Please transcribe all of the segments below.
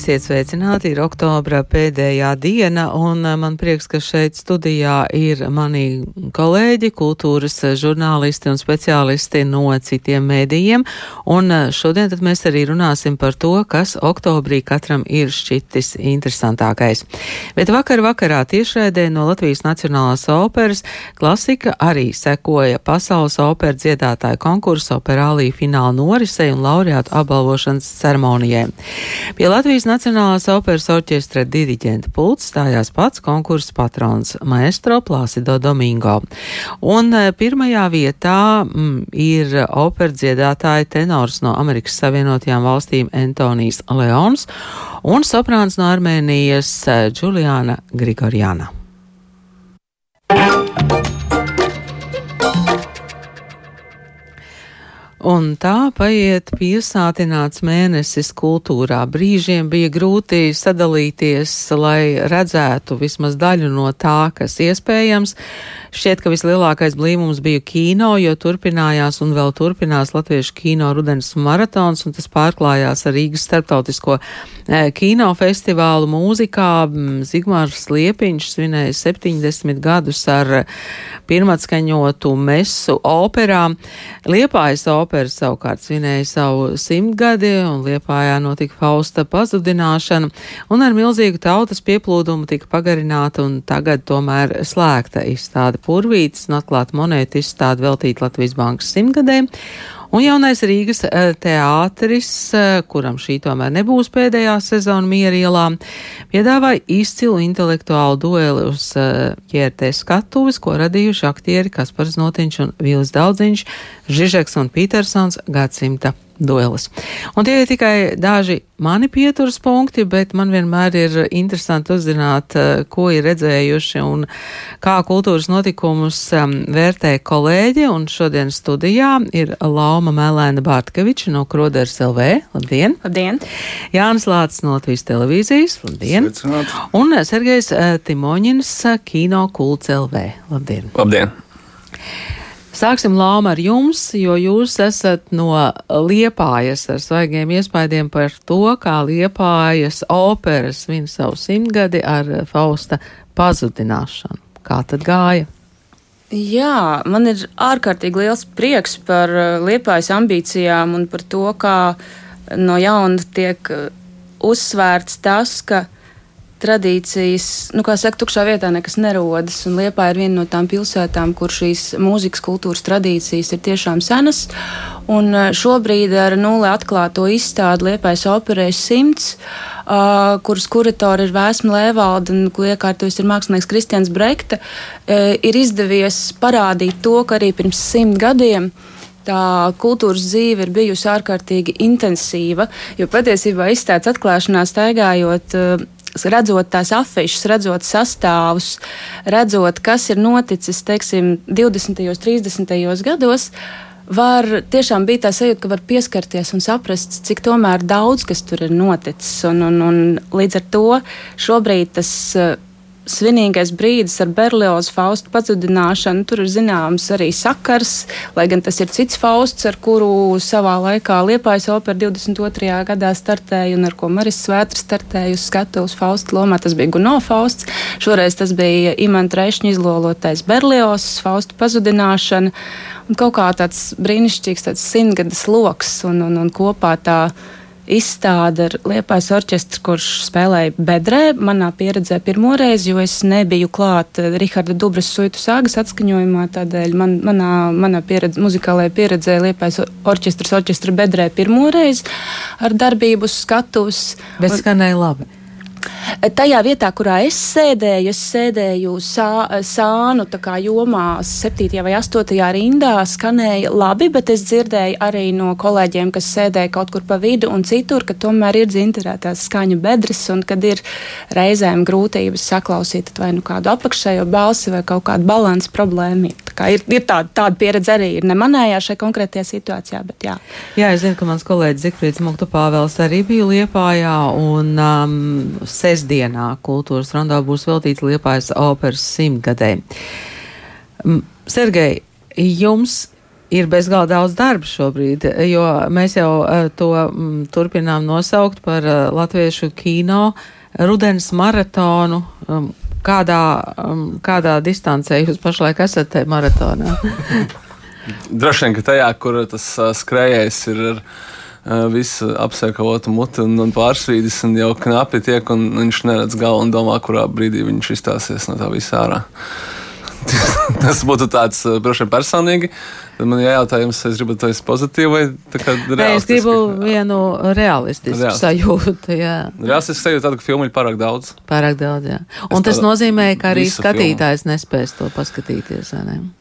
Esiet sveicināti, ir oktobra pēdējā diena, un eh, man prieks, ka šeit studijā ir mani kolēģi, kultūras žurnālisti un speciālisti no citiem mēdījiem, un eh, šodien tad mēs arī runāsim par to, kas oktobrī katram ir šķitis interesantākais. Bet vakar vakarā tiešraidē no Latvijas Nacionālās operas klasika arī sekoja pasaules opera dziedātāju konkursu operālī fināla norisei un laureātu apbalvošanas ceremonijai. Pie Latvijas Nacionālās operas orķestra diriģenta pults stājās pats konkursa patrons maestro Plāsido Domingo. Un eh, pirmajā vietā m, mm, ir opera dziedātāja tenors no Amerikas Savienotajām valstīm Antonijs Leons un soprāns no Armēnijas Džuliāna eh, Grigorjana. Un tā paiet piesātināts mēnesis kultūrā. Brīžiem bija grūti sadalīties, lai redzētu vismaz daļu no tā, kas iespējams. Šķiet, ka vislielākais blīvums bija kino, jo turpinājās un vēl turpinās Latviešu kino rudens maratons, un tas pārklājās ar Rīgas starptautisko e, kinofestivālu mūzikā. Zigmārs Liepiņš svinēja 70 gadus ar pirmatskaņotu mesu operā. Liepājas opera savukārt svinēja savu simtgadi, un Liepājā notika Fausta pazudināšana, un ar milzīgu tautas pieplūdumu tika pagarināta un tagad tomēr slēgta izstāde Purvītis un atklāta monēta izstāde veltīta Latvijas bankas simtgadēm. Un jaunais Rīgas eh, teātris, eh, kuram šī tomēr nebūs pēdējā sezona mierielā, piedāvāja izcilu intelektuālu dueli uz ķērtē eh, skatuves, ko radījuši aktieri Kaspars Notiņš un Vīlis Daudziņš, Žižeks un Petersons gadsimta duelis. Un tie ir tikai daži mani pieturas punkti, bet man vienmēr ir interesanti uzzināt, eh, ko ir redzējuši un kā kultūras notikumus um, vērtē kolēģi. Un šodien studijā ir Lauma Mēlēna Bārtkeviča no Kroders LV. Labdien! Labdien! Jānis Lācis no Latvijas televīzijas. Labdien! Sveicināt. Un Sergejs uh, Timoņins Kino Kults LV. Labdien! Labdien! Sāksim lāma ar jums, jo jūs esat no Liepājas ar svaigiem iespaidiem par to, kā Liepājas operas svin savu simtgadi ar Fausta pazudināšanu. Kā tad gāja? Jā, man ir ārkārtīgi liels prieks par uh, Liepājas ambīcijām un par to, kā no jauna tiek uh, uzsvērts tas, ka tradīcijas, nu, kā saka, tukšā vietā nekas nerodas. Un Liepa ir viena no tām pilsētām, kur šīs mūzikas kultūras tradīcijas ir tiešām senas. Un eh, šobrīd ar nulli atklāto izstādi Liepais operēs simts. Uh, kuras kuratori ir Vēsma Lēvalda un ko iekārtojas ir mākslinieks Kristians Brekta, uh, ir izdevies parādīt to, ka arī pirms simt gadiem tā kultūras dzīve ir bijusi ārkārtīgi intensīva, jo patiesībā izstādes atklāšanā staigājot redzot tās afišas, redzot sastāvus, redzot, kas ir noticis, teiksim, 20. un 30. gados, var tiešām būt tā sajūta, ka var pieskarties un saprast, cik daudz kas tur ir noticis. Un, un, un līdz ar to šobrīd tas svinīgais brīdis ar Berliozu faustu pazudināšanu. Tur ir zināms arī sakars, lai gan tas ir cits fausts, ar kuru savā laikā Liepājas opera 22. gadā startēja un ar ko Maris Svētra startēja uz skatuves faustu lomā. Tas bija Guno fausts. Šoreiz tas bija Imants Reišņa izlolotais Berliozs faustu pazudināšana. Un kaut kā tāds brīnišķīgs tāds simtgades loks un, un, un kopā tā izstāde ar Liepājas orķestru, kurš spēlēja bedrē. Manā pieredzē pirmo reizi, jo es nebiju klāt Riharda Dubras suitu sāgas atskaņojumā, tādēļ man, manā, manā pieredze, muzikālajā pieredzē Liepājas orķestras orķestra bedrē pirmo reizi ar darbību uz skatuves. Bet skanēja labi. Tajā vietā, kurā es sēdēju, es sēdēju sā, sānu jomā, 7. vai 8. rindā, skanēja labi, bet es dzirdēju arī no kolēģiem, kas sēdēja kaut kur pa vidu un citur, ka tomēr ir dzinterētās skaņu bedres un kad ir reizēm grūtības saklausīt vai nu kādu apakšējo balsi vai kaut kādu balansu problēmu. Ir, ir tāda, tāda pieredze arī ir nemanējā šajā konkrētajā situācijā, bet jā. Jā, es zinu, ka mans kolēģis Zikfrīds Mokta Pāvels arī bija Liepājā un um, sestdienā kultūras rondā būs veltīts Liepājas operas simtgadē. Sergei, jums ir bezgalīgi daudz darba šobrīd, jo mēs jau uh, to turpinām nosaukt par uh, latviešu kino rudens maratonu. Kādā, kādā distancē jūs pašlaik esat maratonā? Droši vien, ka tajā, kur tas uh, skrējējs ir ar visu apsēkavotu muti un, un pārsvīdis, un jau knapi tiek, un viņš neredz galu un domā, kurā brīdī viņš izstāsies no tā visā ārā. tas būtu tāds, droši vien, personīgi. Tad man jājautā, jums, es gribu to pozitīvu vai tādu realistisku? Es gribu vienu realistisku Real. sajūtu, jā. Realistisku sajūtu tādu, ka filmu ir pārāk daudz. Pārāk daudz, jā. Un es tas nozīmē, ka arī skatītājs filmu. nespēs to paskatīties,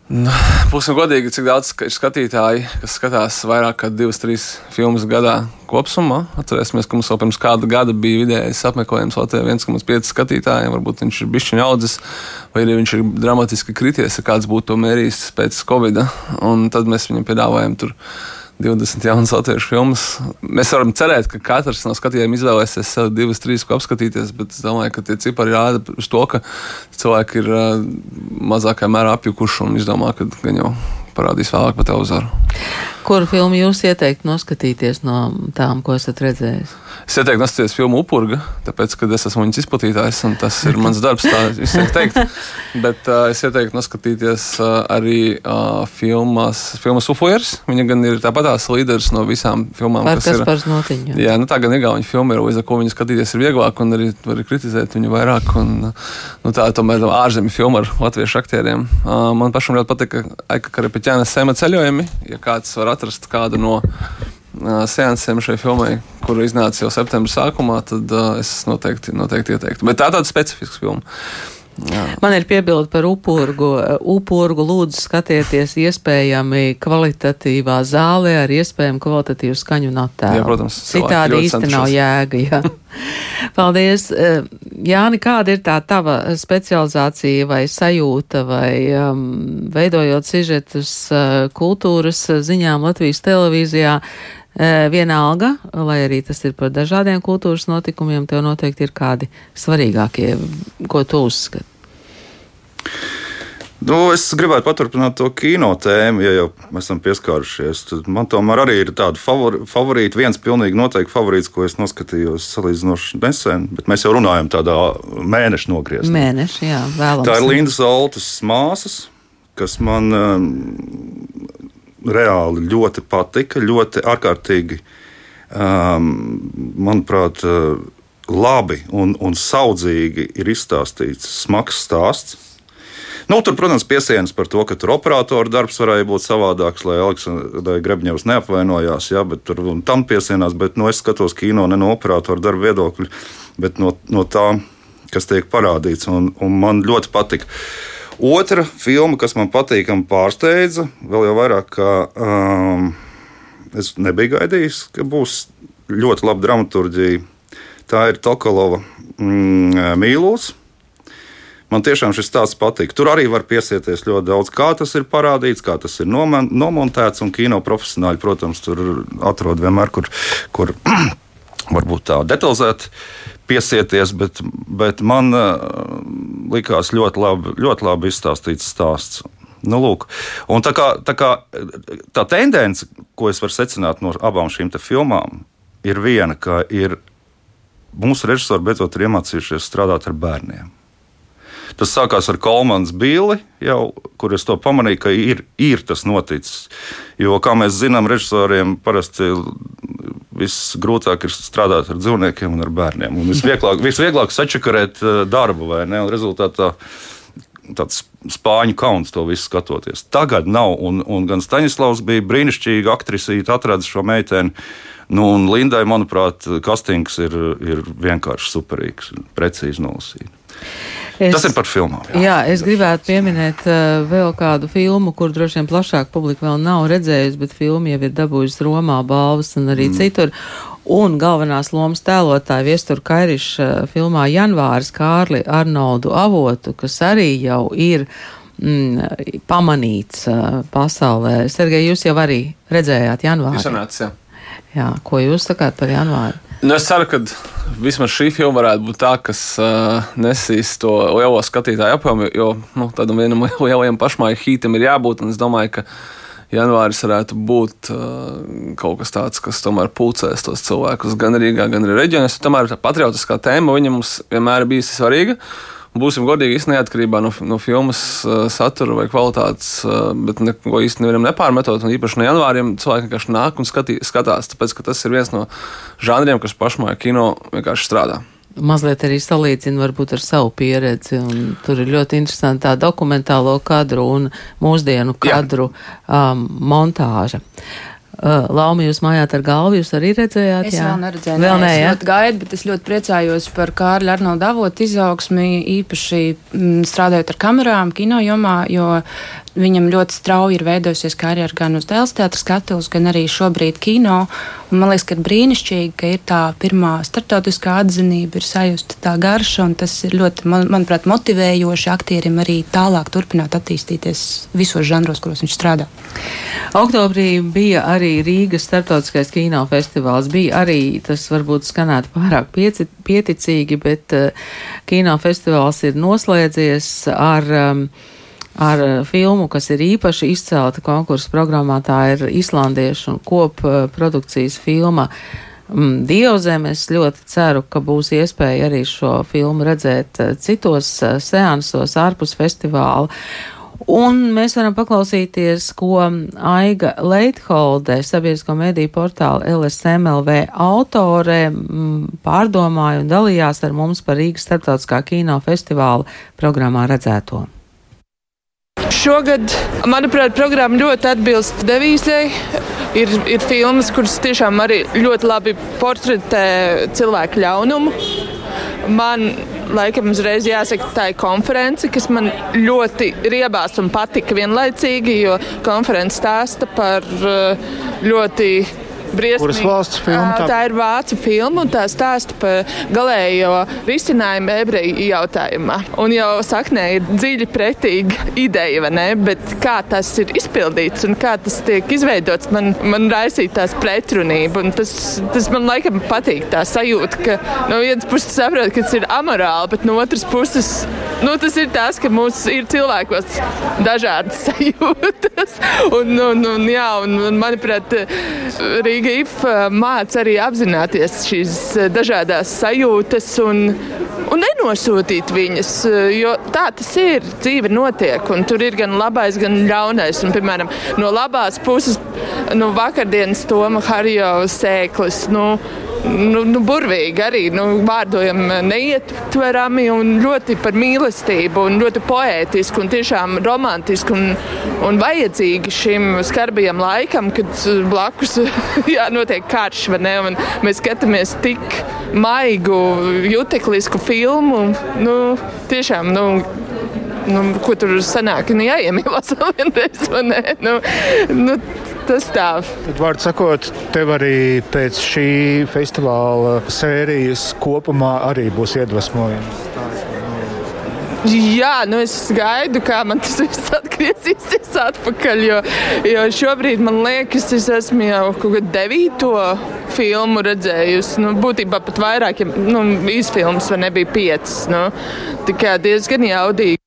Būsim godīgi, cik daudz ir skatītāji, kas skatās vairāk kā divas, trīs filmas gadā kopumā. Atcerēsimies, ka mums jau pirms kāda gada bija vidējais apmeklējums Latvijā 1,5 skatītājiem. Varbūt viņš ir bijis audzis, vai arī viņš ir dramatiski krities, ja kāds būtu to mērījis pēc Covid. Un tad mēs viņam piedāvājam tur 20 jaunas latviešu filmas. Mēs varam cerēt, ka katrs no skatītājiem izvēlēsies sev divas, trīs, ko apskatīties, bet es domāju, ka tie cipari rāda uz to, ka cilvēki ir uh, mazākā mērā apjukuši un izdomā, ka gan jau parādīs vēlāk pa televizoru. Kuru filmu jūs ieteiktu noskatīties no tām, ko esat redzējis? Es ieteiktu nostāties filmu upurga, tāpēc, ka es esmu viņas izplatītājs un tas ir mans darbs, tā visiem teikt. Bet uh, es ieteiktu noskatīties uh, arī uh, filmas, filmas Ufuers. Viņa gan ir tāpatās līderis no visām filmām, Par kas ir. Par notiņu. Jā, nu tā gan igauņu filma ir, līdz ar ko viņu skatīties ir vieglāk un arī var kritizēt viņu vairāk. Un, nu, tā ir tomēr ārzemju filma ar latviešu aktieriem. Uh, man pašam ļoti patika Aika Karapiķēna sēma ceļojumi, ja kāds var atrast kādu no seansiem šai filmai, kur iznāca jau septembra sākumā, tad uh, es noteikti, noteikti ieteiktu. Bet tā ir tāda specifiska filma. Jā. Man ir piebilde par upurgu. Upurgu lūdzu skatieties iespējami kvalitatīvā zālē ar iespējamu kvalitatīvu skaņu un attēlu. Jā, protams. Citādi īsti nav jēga. Jā. Paldies. Jāni, kāda ir tā tava specializācija vai sajūta vai um, veidojot sižetus uh, kultūras ziņām Latvijas televīzijā? Vienalga, lai arī tas ir par dažādiem kultūras notikumiem, tev noteikti ir kādi svarīgākie, ko tu uzskati. Nu, es gribētu paturpināt to kino tēmu, ja jau esam pieskārušies. Tad man tomēr arī ir tāda favori, favorīta, viens pilnīgi noteikti favorīts, ko es noskatījos salīdzinoši nesen, bet mēs jau runājam tādā mēneša nogriezumā. Mēneša, jā, vēlams. Tā ir Lindas Altas māsas, kas man um, reāli ļoti patika, ļoti ārkārtīgi, um, manuprāt, uh, labi un, un saudzīgi ir izstāstīts smags stāsts. Nu, tur, protams, piesienas par to, ka tur operatora darbs varēja būt savādāks, lai Aleksandrai Grebņevs neapvainojās, jā, bet tur tam piesienās, bet nu, es skatos kino ne no operatora darba viedokļa, bet no, no tā, kas tiek parādīts, un, un man ļoti patika. Otra filma, kas man patīkami pārsteidza, vēl jau vairāk, ka um, es nebiju gaidījis, ka būs ļoti laba dramaturģija. Tā ir Tokalova mm, mīlūs. Man tiešām šis stāsts patīk. Tur arī var piesieties ļoti daudz, kā tas ir parādīts, kā tas ir nomontēts. Un kino profesionāļi, protams, tur atrod vienmēr, kur, kur varbūt tā detalizēti piesieties, bet, bet man uh, likās ļoti labi, ļoti labi izstāstīts stāsts. Nu, lūk. un tā, kā, tā, kā, tā tendence, ko es varu secināt no abām šīm filmām, ir viena, ka ir, mūsu režisori beidzot ir iemācījušies strādāt ar bērniem. Tas sākās ar Kolmāns Bīli, jau, kur es to pamanīju, ka ir, ir tas noticis. Jo, kā mēs zinām, režisoriem parasti visgrūtāk ir strādāt ar dzīvniekiem un ar bērniem. Un visvieglāk, visvieglāk sačakarēt eh, darbu, vai ne? Un rezultātā tāds spāņu kauns to visu skatoties. Tagad nav, un, un gan Staņdārzs bija brīnišķīga aktrisīte, atradis šo meiteni. Nu, un Lindai, manuprāt, kastings ir, ir vienkārši superīgs, precīzi nolasīts. Es, Tas ir par filmām. Jā, jā es gribētu pieminēt uh, vēl kādu filmu, kur droši vien plašāk publika vēl nav redzējusi, bet filma jau ir dabūjusi Romā balvas un arī mm. citur. Un galvenās lomas tēlotāja Viestura Kairiša uh, filmā Janvārs Kārli Arnoldu Avotu, kas arī jau ir mm, pamanīts uh, pasaulē. Sergei, jūs jau arī redzējāt Janvāru. Sanāc, jā. jā, ko jūs sakāt par Janvāru? Nu, es ceru, ka vismaz šī filma varētu būt tā, kas uh, nesīs to lielo skatītāju apjomu, jo nu, tādam vienam lielajam pašmāju hītam ir jābūt. Es domāju, ka janvāris varētu būt uh, kaut kas tāds, kas tomēr pulcēs tos cilvēkus gan Rīgā, gan arī reģionos. Tomēr tā patriotiskā tēma viņa mums vienmēr ir bijusi svarīga. Būsim godīgi, neatkarībā no, no filmas uh, satura vai kvalitātes, uh, bet neko īsti nevaram nepārmetot. Un īpaši no janvāriem cilvēki vienkārši nāk un skatī, skatās, tāpēc ka tas ir viens no žanriem, kas pašmāja kino vienkārši strādā mazliet arī salīdzina varbūt ar savu pieredzi. Tur ir ļoti interesanti tā dokumentālo kadru un mūsdienu kadru um, montāža. Uh, Lauma, jūs mājāt ar galvu, jūs arī redzējāt? Es jā? vēl neredzēju. Vēl nē, es ļoti gaidu, bet es ļoti priecājos par Kārļa Arnolda avotu izaugsmi, īpaši m, mm, strādājot ar kamerām, kino jomā, jo Viņam ļoti strauji ir veidojusies karjera gan uz dēls teātras skatuves, gan arī šobrīd kino. Un man liekas, ka ir brīnišķīgi, ka ir tā pirmā startautiskā atzinība, ir sajusta tā garša, un tas ir ļoti, man, manuprāt, motivējoši aktierim arī tālāk turpināt attīstīties visos žanros, kuros viņš strādā. Oktobrī bija arī Rīgas starptautiskais kino festivāls. Bija arī, tas varbūt skanētu pārāk pieci, pieticīgi, bet uh, kino festivāls ir noslēdzies ar um, ar eh, filmu, kas ir īpaši izcelta konkursu programmā. Tā ir islandiešu un kopprodukcijas filma. Mm, Dievzem, es ļoti ceru, ka būs iespēja arī šo filmu redzēt eh, citos eh, seansos ārpus festivāla. Un mēs varam paklausīties, ko Aiga Leitholde, sabiedrisko mediju portāla LSMLV autore, mm, pārdomāja un dalījās ar mums par Rīgas starptautiskā kino festivāla programmā redzēto. Šogad, manuprāt, programma ļoti atbilst devīzei. Ir, ir filmas, kuras tiešām arī ļoti labi portretē cilvēku ļaunumu. Man laikam uzreiz jāsaka, tā ir konference, kas man ļoti riebās un patika vienlaicīgi, jo konference stāsta par eh, ļoti briesmīgi. Kuras valsts filma? Tā? tā ir vācu filma un tā stāsta par galējo risinājumu ebreju jautājumā. Un jau saknē ir dziļi pretīga ideja, vai ne? Bet kā tas ir izpildīts un kā tas tiek izveidots, man, man raisīja tās pretrunība. Un tas, tas man laikam patīk, tā sajūta, ka no vienas puses saprot, ka tas ir amorāli, bet no otras puses nu, tas ir tas, ka mums ir cilvēkos dažādas sajūtas. Un, un, un, jā, un, un manuprāt, Rīga Rīga IF māca arī apzināties šīs dažādas sajūtas un, un nenosūtīt viņas. Jo tā tas ir. Dzīve notiek, un tur ir gan labais, gan ļaunais. Un, piemēram, no labās puses, nu, vakardienas Toma Harijo sēklis. Nu, nu, nu, burvīgi arī nu, vārdojami neietverami un ļoti par mīlestību un ļoti poētiski un tiešām romantiski un, un vajadzīgi šim skarbajam laikam, kad blakus jā, notiek karš, ne? Un mēs skatāmies tik maigu, juteklisku filmu. Nu, tiešām, nu, nu, ko tur sanāk, nu, jāiemīlās vienreiz? Nu, nu, tas tā. Tad, vārdu sakot, tev arī pēc šī festivāla sērijas kopumā arī būs iedvesmojums. Jā, nu es gaidu, kā man tas viss atgriezīsies atpakaļ. Jo, jo šobrīd man liekas, es esmu jau kaut kādu devīto filmu redzējusi. Nu, būtībā pat vairāk, ja nu, īsfilmas vai nebija piecas. Nu, tikai diezgan jaudīgi.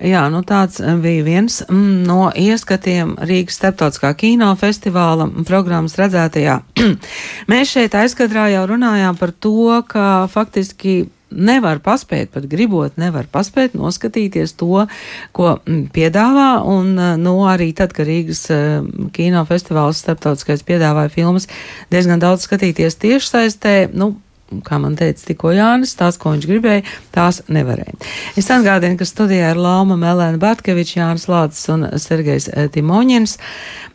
Jā, nu tāds eh, bija viens mm, no ieskatiem Rīgas starptautiskā kino festivāla programmas redzētajā. Mēs šeit aizkadrā jau runājām par to, ka faktiski nevar paspēt, pat gribot, nevar paspēt noskatīties to, ko mm, piedāvā. Un, eh, nu, arī tad, kad Rīgas uh, kino festivāls starptautiskais piedāvāja filmas diezgan daudz skatīties tiešsaistē, nu, kā man teica tikko Jānis, tās, ko viņš gribēja, tās nevarēja. Es atgādinu, ka studijā ir Lauma Melēna Bartkevičs, Jānis Lācis un Sergejs eh, Timoņins.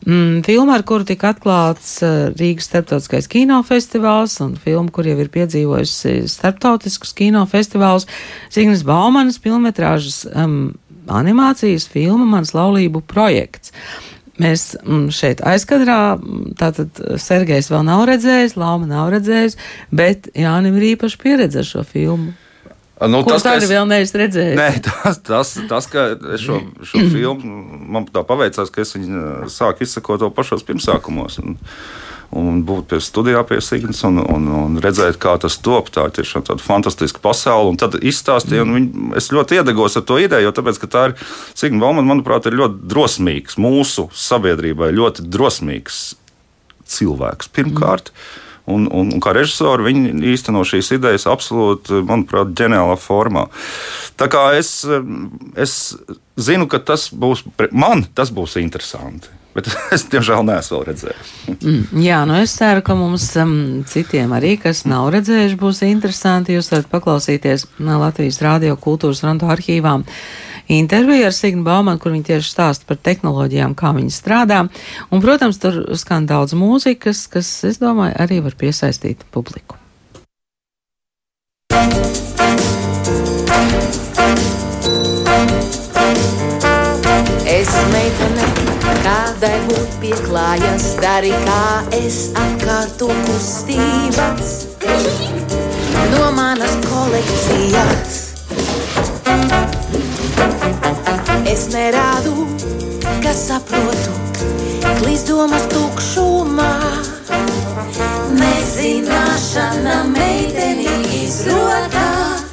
Mm, filma, ar kuru tika atklāts eh, Rīgas starptautiskais kinofestivāls un filma, kur jau ir piedzīvojusi starptautiskus kinofestivālus, Signis Baumanas filmetrāžas um, animācijas filma Mans laulību projekts. Mēs mm, šeit aizkadrā, mm, tātad Sergejs vēl nav redzējis, Lauma nav redzējis, bet Jānim ir īpaši pieredze ar šo filmu. Nu, Ko tas arī es... vēl neesmu redzējis? Nē, tas, tas, tas ka šo, šo filmu man tā paveicās, ka es viņu sāku izsakot to pašos pirmsākumos. Un, un būt pie studijā pie Signas un, un, un redzēt, kā tas top. Tā ir tiešām tāda fantastiska pasaule. Un tad izstāstīja, un viņi, es ļoti iedegos ar to ideju, jo tāpēc, tā ir Signa Bauman, manuprāt, ir ļoti drosmīgs mūsu sabiedrībai, ļoti drosmīgs cilvēks pirmkārt. Mm. Un, un, un kā režisori viņi īsteno šīs idejas absolūti, manuprāt, ģeniālā formā. Tā kā es, es zinu, ka tas būs man, tas būs interesanti. Bet es, diemžēl, neesmu redzējis. mm, jā, nu es ceru, ka mums um, citiem arī, kas nav redzējuši, būs interesanti. Jūs varat paklausīties Latvijas Rādio kultūras randu arhīvām interviju ar Signu Baumanu, kur viņi tieši stāsta par tehnoloģijām, kā viņi strādā. Un, protams, tur skan daudz mūzikas, kas, es domāju, arī var piesaistīt publiku. Kādai būt pieklājas, dari kā es atkārto kustības no manas kolekcijas. Es nerādu, ka saprotu, klīzdomas tukšumā. Nezināšana meiteni izrotā.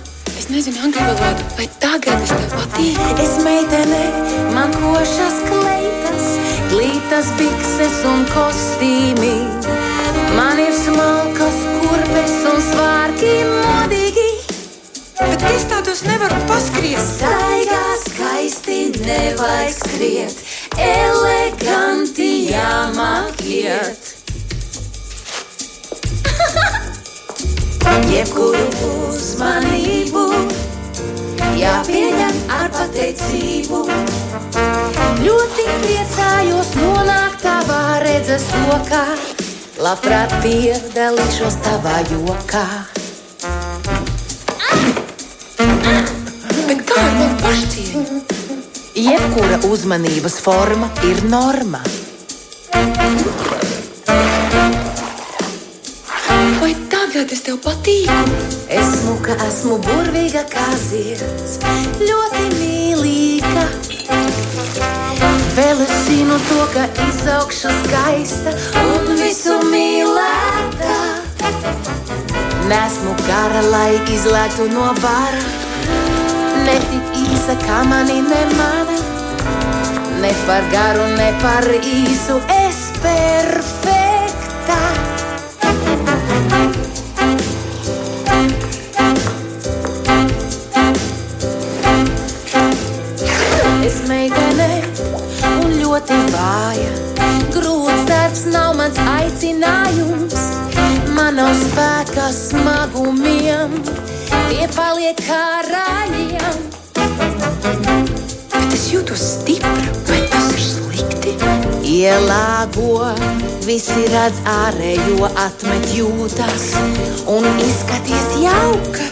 Es nezinu angļu valodu, vai tagad es tev patīku. Es meitene, man košas kleitas, glītas bikses un kostīmi. Man ir smalkas kurpes un svārki modīgi. Bet es tādus nevaru paskriet. Staigā skaisti nevajag skriet, eleganti jāmakiet. Jebkuru uzmanību jāpieņem ar pateicību. Ļoti priecājos nonākt tavā redzes lokā, labprāt piedalīšos tavā jokā. Bet kā ar manu pašcieņu? Jebkura uzmanības forma ir norma. Tagad es tev patīku? Esmu, ka esmu burvīga kā zirds, ļoti mīlīga. Vēl es zinu to, ka izaugšu skaista un visu mīlēta. Nesmu gara, lai izlēktu no bara. Ne tik īsa kā mani nemana. Ne par garu, ne par īsu. Es perfekta. Vāja. Grūts darbs nav mans aicinājums. Man nav spēka smagumiem, tie paliek kā raļiem. Bet es jūtos stipra, vai tas ir slikti? Ielāgo, visi redz ārējo, atmet jūtas un izskaties jauka.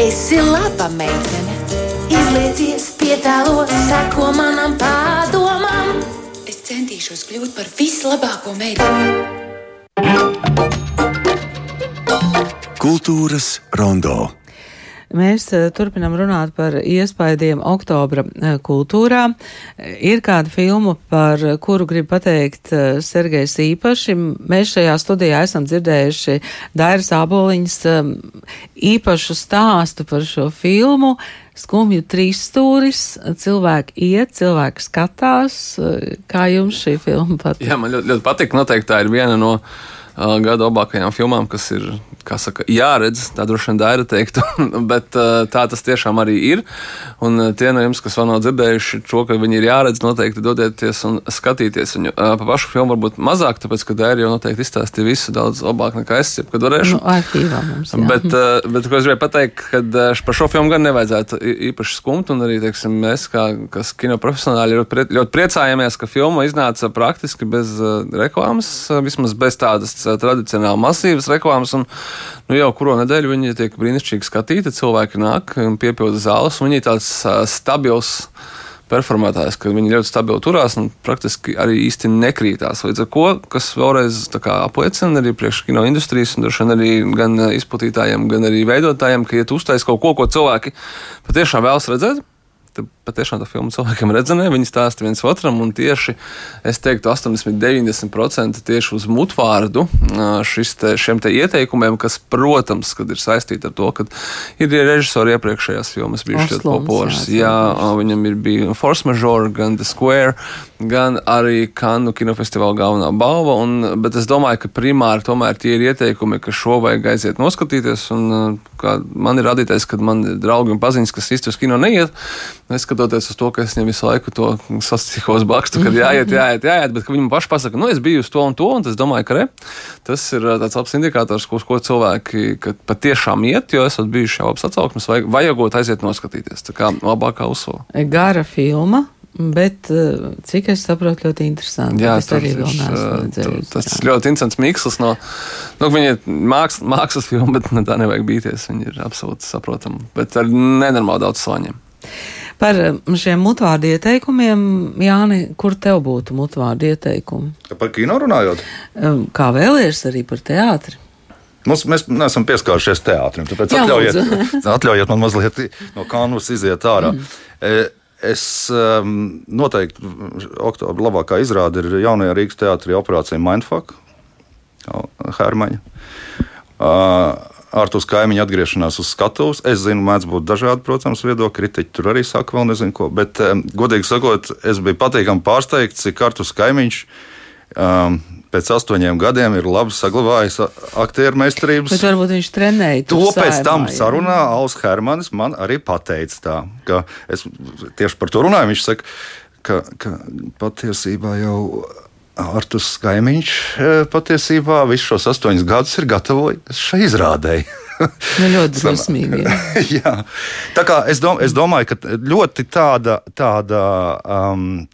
Esi laba meitene, izliecies pietālo, seko manam pārdomam. Centīšos kļūt par vislabāko meiteni. Kultūras rondo. Mēs uh, turpinam runāt par iespaidiem oktobra uh, kultūrā. Uh, ir kāda filma, par kuru grib pateikt Sergejs īpaši. Mēs šajā studijā esam dzirdējuši Dairas Āboliņas um, īpašu stāstu par šo filmu. Skumju trīsstūris, cilvēki iet, cilvēki skatās. Kā jums šī filma patīk? Jā, man ļoti, ļoti patīk. Noteikti tā ir viena no uh, gada labākajām filmām, kas ir saka, jāredz. Tā droši vien daira teiktu, bet uh, tā tas tiešām arī ir. Un uh, tie no jums, kas vēl nav dzirdējuši to, ka viņi ir jāredz, noteikti dodieties un skatīties viņu. Uh, pa pašu filmu varbūt mazāk, tāpēc, ka daira jau noteikti izstāstīja visu daudz labāk nekā es jebkad varēšu. Nu, arhīvā mums. Jā. Bet, bet, ko es gribēju pateikt, ka par šo filmu gan nevajadzētu īpaši skumt. Un arī teiksim, mēs, kā kino profesionāļi, ļoti, prie, ļoti priecājamies, ka filma iznāca praktiski bez reklāmas, vismaz bez tādas tradicionāli masīvas reklāmas. Un, nu, jau kuru nedēļu viņi tiek brīnišķīgi skatīti. Cilvēki nāk un piepilda zāles. Viņi ir tāds stabils performētājs, ka viņi ļoti stabili turās un praktiski arī īsti nekrītās. Līdz ar to, kas vēlreiz apliecina arī priekš kino industrijas, un droši vien arī gan izplatītājiem, gan arī veidotājiem, ka, ja tu uztaisīsi kaut ko, ko cilvēki patiešām vēlas redzēt, tad patiešām tā filma cilvēkiem redzamē, viņi stāsta viens otram, un tieši, es teiktu, 80-90% tieši uz mutvārdu te, šiem te ieteikumiem, kas, protams, kad ir saistīti ar to, ka ir režisori iepriekšējās filmas bijušas ļoti populāras. Jā, jā, viņam ir bija Force Majeure, gan The Square, gan arī Kanu kinofestivāla galvenā balva, un, bet es domāju, ka primāri tomēr tie ir ieteikumi, ka šo vajag aiziet noskatīties, un man ir radītais, kad man ir draugi un paziņas, kas īsti uz kino neiet. Neskatoties uz to, ka es viņiem visu laiku to sasprāstu bakstu, kad jāiet, jāiet, jāiet, bet viņi man paši pasaka, nu, es biju uz to un to, un es domāju, ka re, tas ir tāds labs indikators, uz ko cilvēki patiešām iet, jo esat bijuši jau labs atsauksmes, vajag, vajagot aiziet noskatīties. Tā kā labākā uzsvara. Gara filma. Bet, cik es saprotu, ļoti interesanti. Jā, tas arī vēl neesmu redzējis. Tas jā. ļoti interesants miksls no, nu, viņa ir mākslas, mākslas filma, bet ne, tā nevajag bīties. Viņa ir absolūti saprotama, bet ar nenormāli daudz soņiem. Par šiem mutvārdu ieteikumiem, Jāni, kur tev būtu mutvārdu ieteikumi? Par kino runājot? Kā vēlies arī par teātri? Mums, mēs neesam pieskārušies teātrim, tāpēc Jā, atļaujiet, atļaujiet man mazliet no kanvas iziet ārā. Mm. Es um, noteikti oktobra labākā izrāde ir jaunajā Rīgas teātrī operācija Mindfuck, Hermaņa. Uh, Ārtus kaimiņu atgriešanās uz skatuves. Es zinu, mēdz būt dažādi, protams, viedokļi. Kritiķi tur arī saka, vēl nezinu ko. Bet, godīgi sakot, es biju patīkami pārsteigts, cik Ārtus kaimiņš um, pēc astoņiem gadiem ir labi saglabājis aktieru meistarības. Bet varbūt viņš trenēja to pēc tam sarunā. Alus Hermanis man arī pateica tā, ka es tieši par to runāju. Viņš saka, ka, ka patiesībā jau. Artus Kaimiņš e, patiesībā visus šos astoņus gadus ir gatavojis šai izrādēji. Nu, ļoti drusmīgi. Jā. Tā kā es, dom, es domāju, ka ļoti tāda, tāda um,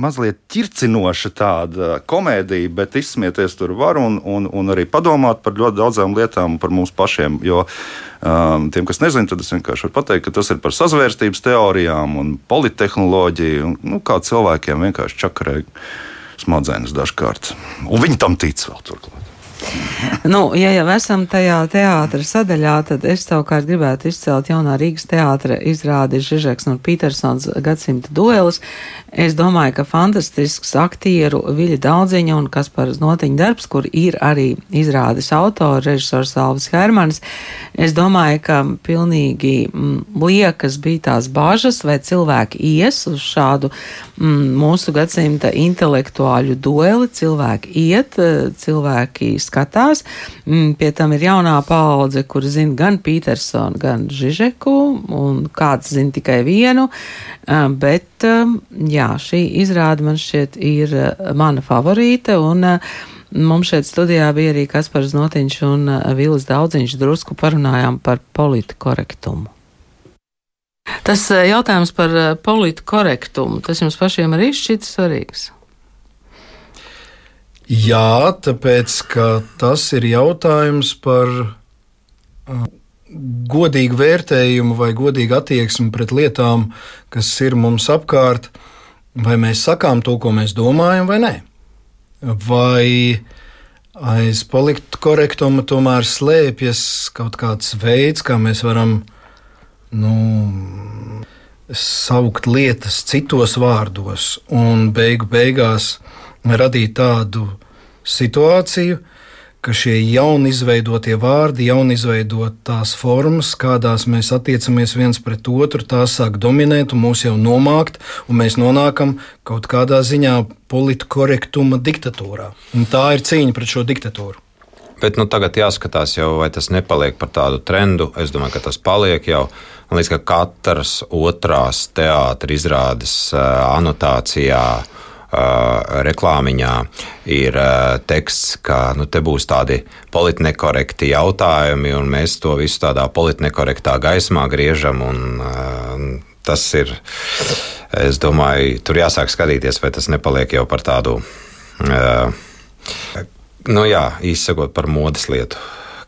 mazliet ķircinoša tāda komēdija, bet izsmieties tur var un, un, un arī padomāt par ļoti daudzām lietām par mums pašiem. Jo um, tiem, kas nezina, tad es vienkārši varu pateikt, ka tas ir par sazvērstības teorijām un polittehnoloģiju, un, nu, kā cilvēkiem vienkārši čakarē smadzenes dažkārt. Un viņi tam tic vēl turklāt. Nu, ja jau esam tajā teātra sadaļā, tad es savukārt gribētu izcelt jaunā Rīgas teātra izrādi Žižeks un Petersons gadsimta duelis. Es domāju, ka fantastisks aktieru Viļa Daudziņa un Kaspars Notiņa darbs, kur ir arī izrādes autori, režisors Alvis Hermanis. Es domāju, ka pilnīgi mm, liekas bija tās bažas, vai cilvēki ies uz šādu mm, mūsu gadsimta intelektuāļu dueli. Cilvēki iet, cilvēki skatās. Mm, pie tam ir jaunā paudze, kur zina gan Petersonu, gan Žižeku, un kāds zina tikai vienu. Bet, jā, šī izrāde man šķiet ir mana favorīte, un mums šeit studijā bija arī Kaspars Notiņš un Vīlis Daudziņš drusku parunājām par politkorektumu. Tas jautājums par politkorektumu, tas jums pašiem arī šķiet svarīgs? Jā, tāpēc tas ir jautājums par godīgu vērtējumu vai godīgu attieksmi pret lietām, kas ir mums apkārt. Vai mēs sakām to, ko mēs domājam, vai nē? Vai aiz politkorektuma tomēr slēpjas kaut kāds veids, kā mēs varam nu, saukt lietas citos vārdos un beigu beigās radīt tādu situāciju, ka šie jauni izveidotie vārdi, jauni izveidotās formas, kādās mēs attiecamies viens pret otru, tās sāk dominēt un mūs jau nomākt, un mēs nonākam kaut kādā ziņā politkorektuma diktatūrā. Un tā ir cīņa pret šo diktatūru. Bet nu, tagad jāskatās, jau, vai tas nepaliek par tādu trendu. Es domāju, ka tas paliek jau. Man liekas, ka katras otrās teātris izrādes anotācijā uh, reklāmiņā ir teksts, ka nu, te būs tādi politnekorekti jautājumi, un mēs to visu tādā politnekorektā gaismā griežam. Un, tas ir, es domāju, tur jāsāk skatīties, vai tas nepaliek jau par tādu, nu jā, īsakot par modes lietu,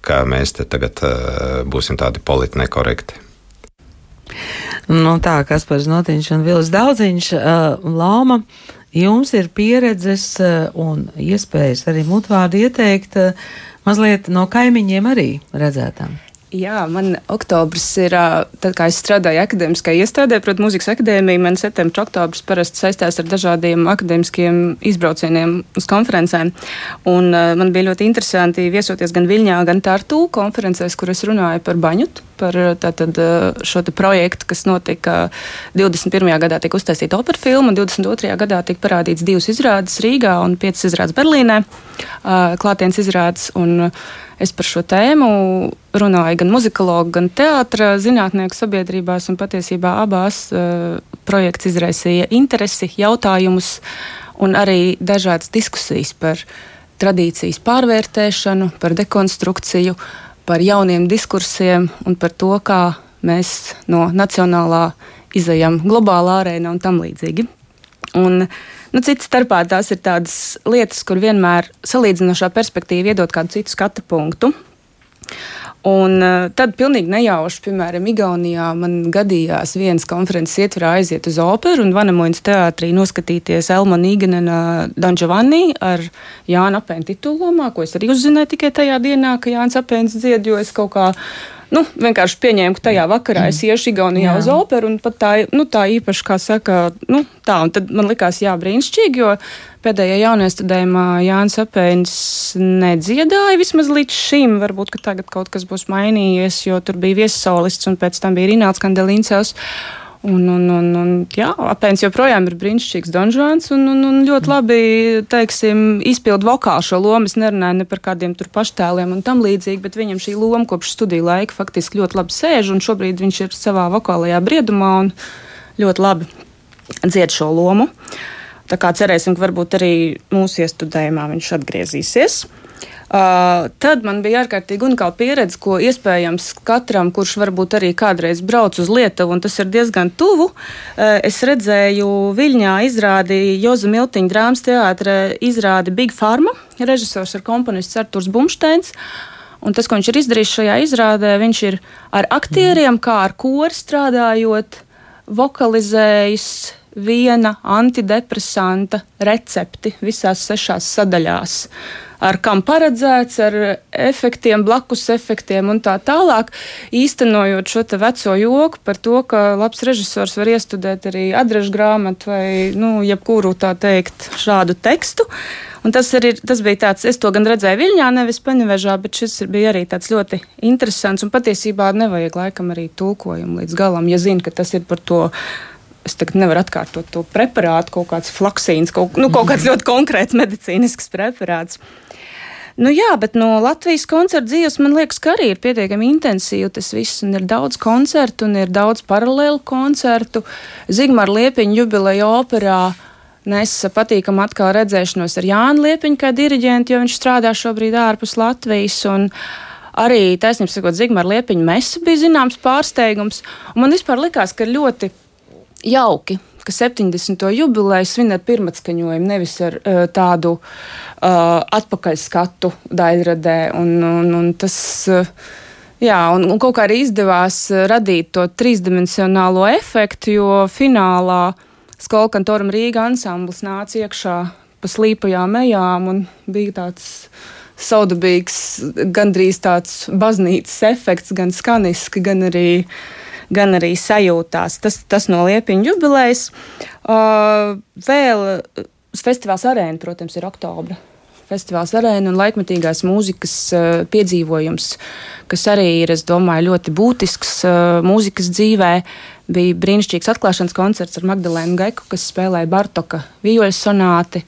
ka mēs te tagad būsim tādi politnekorekti. Nu, tā, kas par Znotiņš un Vilis Daudziņš, Lama, jums ir pieredzes eh, un iespējas arī mutvārdu ieteikt eh, mazliet no kaimiņiem arī redzētām. Jā, man oktobris ir, tad, kā es strādāju akadēmiskā iestādē, proti, mūzikas akadēmija, man septembris, oktobris parasti saistās ar dažādiem akadēmiskiem izbraucieniem uz konferencēm. Un man bija ļoti interesanti viesoties gan Viļņā, gan Tartu konferencēs, kur es runāju par baņutu, par tātad, šo projektu, kas notika 21. gadā, tika uztaisīta opera filma, un 22. gadā tika parādīts divas izrādes Rīgā un piecas izrādes Berlīnē, klātienes izrādes. Un, Es par šo tēmu runāju gan muzikologu, gan teātra zinātnieku sabiedrībās, un patiesībā abās uh, projekts izraisīja interesi, jautājumus un arī dažādas diskusijas par tradīcijas pārvērtēšanu, par dekonstrukciju, par jauniem diskursiem un par to, kā mēs no nacionālā izējām globālā arēnā un tam līdzīgi. Un, Nu, Cits starpā tās ir tādas lietas, kur vienmēr salīdzinošā perspektīva iedod kādu citu skatu punktu. Un uh, tad pilnīgi nejauši, piemēram, Igaunijā man gadījās vienas konferences ietvarā aiziet uz operu un Vanamojas teātrī noskatīties Elma Nīganena Don Giovanni ar Jānu Apēnu titulomā, ko es arī uzzināju tikai tajā dienā, ka Jānis Apēns dzied, jo es kaut kā nu, vienkārši pieņēmu, ka tajā vakarā es iešu Igaunijā uz operu, un pat tā, nu, tā īpaši, kā saka, nu, tā, un tad man likās, jā, brīnišķīgi, jo pēdējā jauniestudējumā Jānis Apēns nedziedāja vismaz līdz šim, varbūt, ka tagad kaut kas būs mainījies, jo tur bija viesaulists, un pēc tam bija Rināls Kandelīncevs. Un, un, un, un, jā, apēns joprojām ir brīnišķīgs donžons un, un, un ļoti labi, teiksim, izpildu vokālu šo lomu. Es nerunāju ne par kādiem tur paštēliem un tam līdzīgi, bet viņam šī loma kopš studiju laika faktiski ļoti labi sēž, un šobrīd viņš ir savā vokālajā briedumā un ļoti labi dzied šo lomu. Tā kā cerēsim, ka varbūt arī mūsu iestudējumā viņš atgriezīsies. Uh, tad man bija ārkārtīgi unikāla pieredze, ko iespējams katram, kurš varbūt arī kādreiz brauc uz Lietuvu, un tas ir diezgan tuvu. Uh, es redzēju Viļņā izrādi Joza Miltiņa drāmas teātra izrādi Big Pharma. Režisors ir komponists Arturs Bumsteins. Un tas, ko viņš ir izdarījis šajā izrādē, viņš ir ar aktieriem, kā ar kori strādājot, vokalizējis viena antidepresanta recepti visās sešās sadaļās. Ar kam paredzēts, ar efektiem, blakus efektiem un tā tālāk. Īstenojot šo veco joku par to, ka labs režisors var iestudēt arī adrešu grāmatu vai nu, jebkuru tā teikt šādu tekstu. Un tas, ir, tas bija tāds, es to gan redzēju Viļņā, nevis Paņevežā, bet šis bija arī tāds ļoti interesants un patiesībā nevajag laikam arī tulkojumu līdz galam, ja zina, ka tas ir par to es tagad nevaru atkārtot to preparātu, kaut kāds flaksīns, kaut, nu, kaut kāds ļoti konkrēts medicīnisks preparāts. Nu, jā, bet no Latvijas koncerta dzīves man liekas, ka arī ir pietiekami intensīvi tas viss, un ir daudz koncertu, un ir daudz paralēlu koncertu. Zigmāra Liepiņa jubileja operā nesa patīkamu atkal redzēšanos ar Jānu Liepiņu kā diriģentu, jo viņš strādā šobrīd ārpus Latvijas. Arī taisnība sakot, Zigmāra Liepiņa mesa bija zināms pārsteigums. Man vispār likās, ka ļoti jauki, ka 70. jubileju svin ar pirmatskaņojumu, nevis ar uh, tādu uh, atpakaļskatu daļradē. Un, un, un tas, uh, jā, un, un kaut kā arī izdevās radīt to trīsdimensionālo efektu, jo finālā skolkantoram Rīga ansamblis nāca iekšā pa slīpajām ejām un bija tāds saudabīgs, gandrīz tāds baznīcas efekts, gan skaniski, gan arī uh, gan arī sajūtās. Tas, tas no Liepiņa jubilejas. Uh, vēl festivāls arēna, protams, ir oktobra. Festivāls arēna un laikmetīgās mūzikas uh, piedzīvojums, kas arī ir, es domāju, ļoti būtisks uh, mūzikas dzīvē. Bija brīnišķīgs atklāšanas koncerts ar Magdalēnu Geku, kas spēlēja Bartoka vīļu sonāti.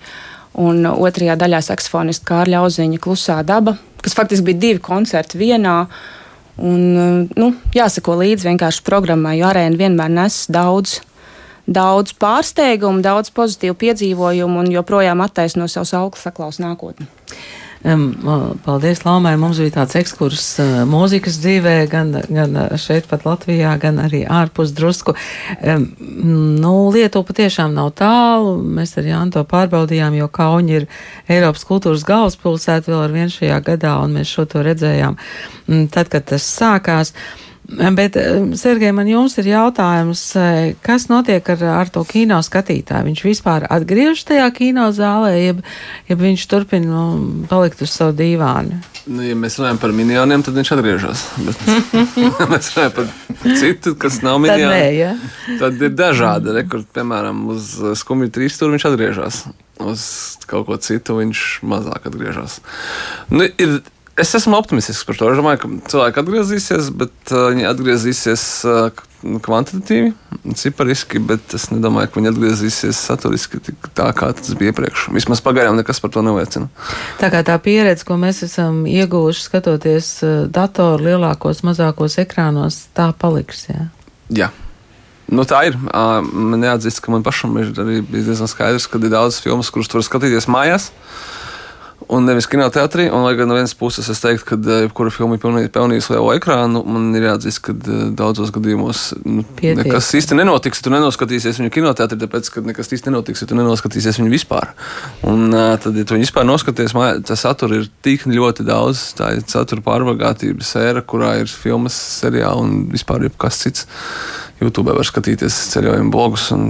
Un otrajā daļā saksofonists Kārļa Auziņa klusā daba, kas faktiski bija divi koncerti vienā. Uh, Un, eh, nu, jāsako līdzi vienkārši programmai, jo arēna vienmēr nes daudz, daudz pārsteigumu, daudz pozitīvu piedzīvojumu un joprojām attaisno savus augļus saklaus nākotni. Paldies, Laumai. Mums bija tāds ekskurs mūzikas dzīvē, gan, gan šeit pat Latvijā, gan arī ārpus drusku. Nu, Lietuva patiešām nav tālu. Mēs ar Jānu to pārbaudījām, jo Kauņi ir Eiropas kultūras galvaspilsēta vēl ar vien šajā gadā, un mēs šo to redzējām tad, kad tas sākās. Bet, eh, Sergei, man jums ir jautājums, eh, kas notiek ar, ar to kino skatītāju? Viņš vispār atgriežas tajā kino zālē, jeb, jeb viņš turpina nu, palikt uz savu dīvānu? Nu, ja mēs runājam par minioniem, tad viņš atgriežas. Bet, ja mēs runājam par citu, kas nav Tad minioni. nē, ja? Tad ir dažādi. Rekord, piemēram, uz skumju trīs stūra viņš atgriežas. Uz kaut ko citu viņš mazāk atgriežas. Nu, ir, es esmu optimistisks par to. Es domāju, ka cilvēki atgriezīsies, bet uh, viņi atgriezīsies uh, nu, kvantitatīvi, cipariski, bet es nedomāju, ka viņi atgriezīsies saturiski tā, kā tas bija iepriekš. Vismaz pagaidām nekas par to neliecina. Tā kā tā pieredze, ko mēs esam ieguvuši skatoties eh, datoru lielākos, mazākos ekrānos, tā paliks. Jā. Jā. Nu, tā ir. Ā, Man jāatzīst, ka man pašam ir arī diezgan skaidrs, ka ir daudz filmu, kuras tu vari skatīties mājās. Un nevis kinoteātrī. Un, lai gan no vienas puses es teiktu, ka eh, jebkura filma ir pelnījusi lielu ekrānu, man ir jāatzīst, ka eh, daudzos gadījumos nu, Pietiek. nekas īsti nenotiks. ja Tu nenoskatīsies viņu kinoteātrī, tāpēc, ka nekas īsti nenotiks, ja tu nenoskatīsies viņu vispār. Un ā, tad, ja tu viņu vispār noskaties, tas satura ir tik ļoti daudz. Tā ir satura pārvagātības ēra, kurā ir filmas, seriāli un vispār jebkas cits. YouTube var skatīties ceļojumu blogus un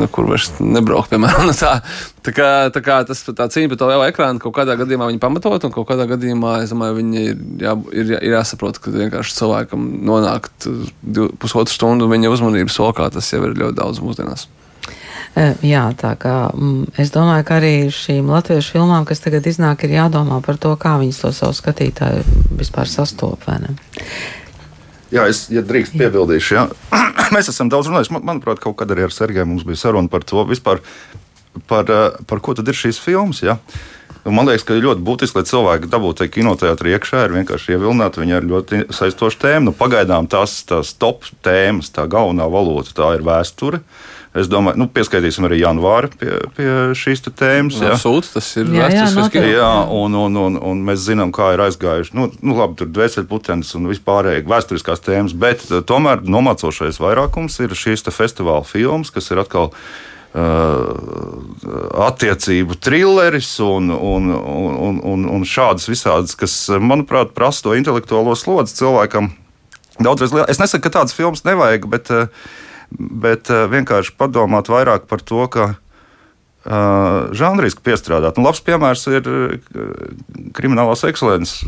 nekur vairs nebraukt. Piemēram, Nu tā, tā, kā, tā kā tas tā cīņa par to lielu ekrānu kaut kādā gadījumā viņi pamatot, un kaut kādā gadījumā es domāju, viņi ir, jā, ir, ir jāsaprot, ka vienkārši cilvēkam nonākt uh, pusotru stundu viņa uzmanības lokā, tas jau ir ļoti daudz mūsdienās. Eh, Jā, tā kā mm, es domāju, ka arī šīm latviešu filmām, kas tagad iznāk, ir jādomā par to, kā viņas to savu skatītāju vispār sastop. Jā, es ja drīkst piebildīšu. Jā. Mēs esam daudz runājuši. Man, manuprāt, kaut kad arī ar Sergeju mums bija saruna par to vispār, par, eh, par ko tad ir šīs filmas. Jā. Man liekas, ka ļoti būtiski, lai cilvēki dabūtu tajā kinoteātrī iekšā, ir vienkārši ievilināti. Viņa ir ļoti saistoša tēma. Nu, pagaidām tās, tās top tēmas, tā galvenā valoda, tā ir vēsture. Es domāju, nu, pieskaitīsim arī janvāri pie, pie šīs tēmas. jā. Absolūti, tas ir Jā, jā, vēsturiski. noteikti. Jā, un, un, un, un mēs zinām, kā ir aizgājuši. Nu, nu labi, tur ir dvēselputenis un vispārējais vēsturiskās tēmas, bet eh, tomēr nomācošais vairākums ir šīs festivāla filmas, kas ir atkal. Uh, attiecību trilleris un, un, un, un, un šādas visādas, kas, manuprāt, prasa to intelektuālo slodzi cilvēkam. Daudzreiz lielāk. Es nesaku, ka tādas filmas nevajag, bet, uh, bet uh, vienkārši padomāt vairāk par to, ka uh, žanriski piestrādāt. Nu, labs piemērs ir uh, Kriminālās ekscelences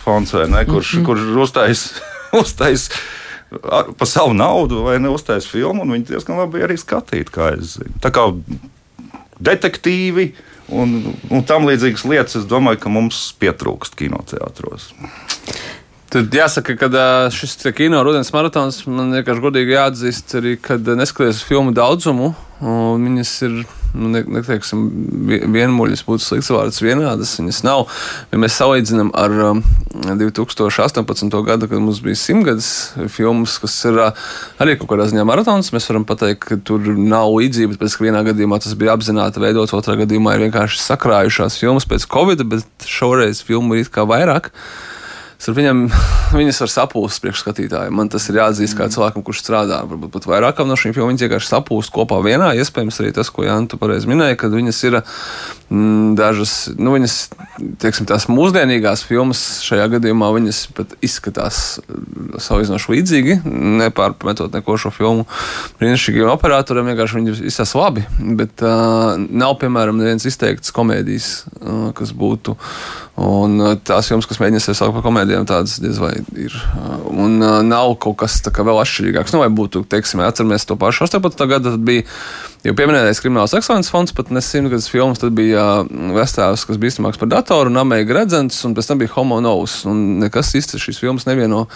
fonds, ne, kurš, mm -hmm. kurš uztais, uztais ar- pa savu naudu vai neuztais filmu, un viņi diezgan labi arī skatīt, kā es zinu. Tā kā detektīvi un, un tam līdzīgas lietas, es domāju, ka mums pietrūkst kinoteātros. Tad jāsaka, ka šis kino rudens maratons man vienkārši godīgi jāatzīst, arī, kad neskatoties filmu daudzumu, viņas ir. Nu, ne, neteiksim, vi- vienmuļas būtu slikts vārds, vienādas. Viņas nav. Ja mēs salīdzinām ar um, 2018. gadu, kad mums bija simtgadus filmas, kas ir uh, arī kaut kādā ziņā maratons, mēs varam pateikt, ka tur nav līdzība. Pēc tam vienā gadījumā tas bija apzināti veidots, otrā gadījumā ir vienkārši sakrājušās filmas pēc Covid, bet šoreiz filmu ir it kā vairāk. Ar viņam, viņas var sapūst priekšskatītājiem. Man tas ir jāatzīst kā cilvēkam, kurš strādā. Varbūt pat vairākām no šīm filmām vienkārši sapūst kopā vienā. Iespējams, arī tas, ko Jānis pareizi minēja, kad viņas ir dažas, nu, viņas, teiksim, tās mūsdienīgās filmas šajā gadījumā, viņas pat izskatās mm, salīdzinoši līdzīgi, nepārmetot neko šo filmu brīnišķīgiem operatoriem. Vienkārši viņi izsās labi, bet uh, nav, piemēram, neviens izteikts komēdijas, uh, kas būtu. Un uh, tās filmas, kas mēģina sevi saukt par komēdijām, tādas diez vai ir. Uh, Un uh, nav kaut kas tā kā vēl atšķirīgāks. Nu, vai būtu, teiksim, atceramies to pašu 18. gadu, tad bija jau pieminētais krimināls ekscelences fonds, pat ne simtgadus filmas, tad bija Vestāvs, kas bija bīstamāks par datoru, un Amēga redzens, un pēc tam bija Homo Novus. Un nekas īsti šīs filmas nevieno,